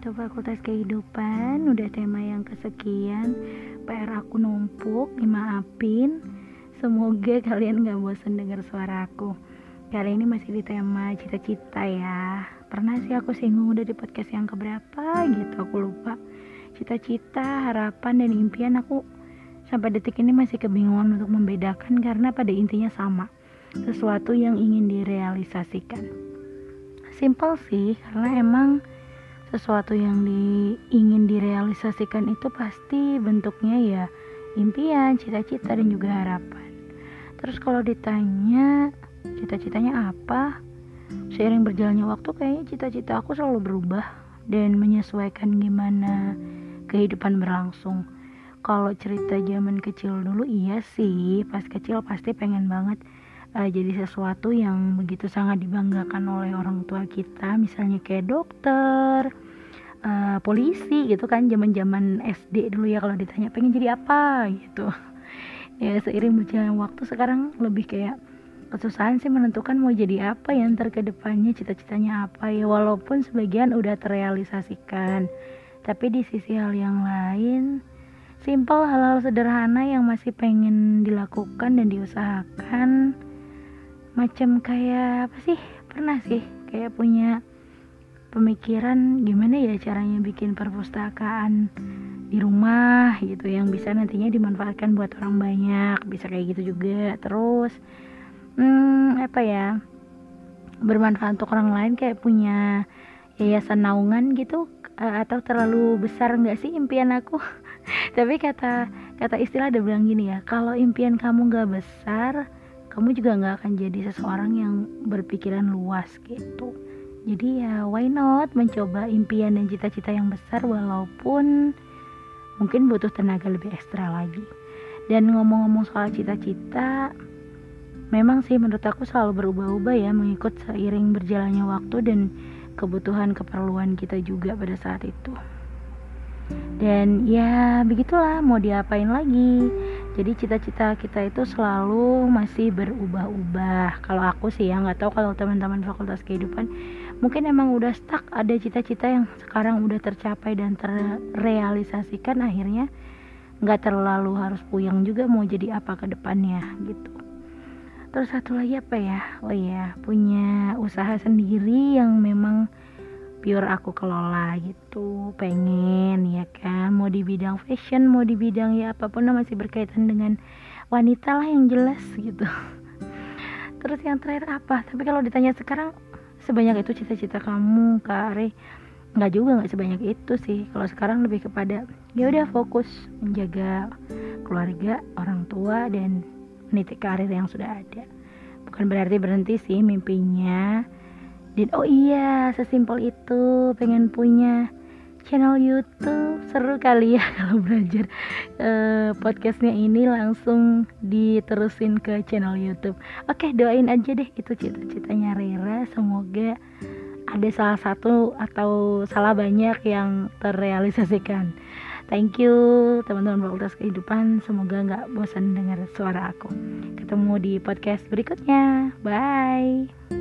untuk Fakultas Kehidupan Udah tema yang kesekian. PR aku numpuk, dimaafin. Semoga kalian gak bosan denger suara aku. Kali ini masih di tema cita-cita ya. Pernah sih aku singgung udah di podcast yang keberapa gitu Aku lupa. Cita-cita, harapan, dan impian aku Sampai detik ini masih kebingungan untuk membedakan Karena pada intinya sama. Sesuatu yang ingin direalisasikan. Simple sih, karena emang sesuatu yang di, ingin direalisasikan itu pasti bentuknya ya impian, cita-cita dan juga harapan. Terus kalau ditanya cita-citanya apa? Seiring berjalannya waktu kayaknya cita-cita aku selalu berubah dan menyesuaikan gimana kehidupan berlangsung. Kalau cerita zaman kecil dulu iya sih, pas kecil pasti pengen banget uh, jadi sesuatu yang begitu sangat dibanggakan oleh orang tua kita. Misalnya kayak dokter uh, polisi gitu kan zaman zaman SD dulu ya kalau ditanya pengen jadi apa? gitu. Ya seiring berjalan waktu sekarang lebih kayak kesusahan sih menentukan mau jadi apa ya ntar ke depannya cita-citanya apa ya. Walaupun sebagian udah terrealisasikan tapi di sisi hal yang lain simple hal-hal sederhana yang masih pengen dilakukan dan diusahakan macam kayak apa sih? Pernah sih kayak punya pemikiran gimana ya caranya bikin perpustakaan di rumah gitu yang bisa nantinya dimanfaatkan buat orang banyak bisa kayak gitu juga. Terus hmm, apa ya bermanfaat untuk orang lain kayak punya yayasan naungan gitu atau terlalu besar nggak sih impian aku? Tapi kata kata istilah ada bilang gini ya kalau impian kamu nggak besar kamu juga nggak akan jadi seseorang yang berpikiran luas gitu. Jadi ya why not mencoba impian dan cita-cita yang besar walaupun mungkin butuh tenaga lebih ekstra lagi. Dan ngomong-ngomong soal cita-cita memang sih menurut aku selalu berubah-ubah ya mengikut seiring berjalannya waktu dan kebutuhan keperluan kita juga pada saat itu. Dan ya begitulah mau diapain lagi jadi cita-cita kita itu selalu masih berubah-ubah. Kalau aku sih ya nggak tahu kalau teman-teman fakultas kehidupan mungkin emang udah stuck ada cita-cita yang sekarang udah tercapai dan terrealisasikan akhirnya nggak terlalu harus puyeng juga mau jadi apa ke depannya gitu. Terus satu lagi apa ya? Oh iya punya usaha sendiri yang memang pure aku kelola gitu. Pengen ya kan? Mau di bidang fashion mau di bidang ya apa pun yang masih berkaitan dengan wanita lah yang jelas gitu. Terus yang terakhir apa? Tapi kalau ditanya sekarang sebanyak itu cita-cita kamu kak Are nggak juga nggak sebanyak itu sih. Kalau sekarang lebih kepada ya udah fokus menjaga keluarga orang tua dan meniti karir yang sudah ada. Bukan berarti berhenti sih mimpinya dan oh iya sesimpel itu pengen punya channel YouTube. Seru kali ya kalau belajar uh, podcastnya ini langsung diterusin ke channel YouTube. Oke doain aja deh itu cita-citanya Rera. Semoga ada salah satu atau salah banyak yang terrealisasikan. Thank you teman-teman fakultas kehidupan. Semoga nggak bosan dengar suara aku. Ketemu di podcast berikutnya. Bye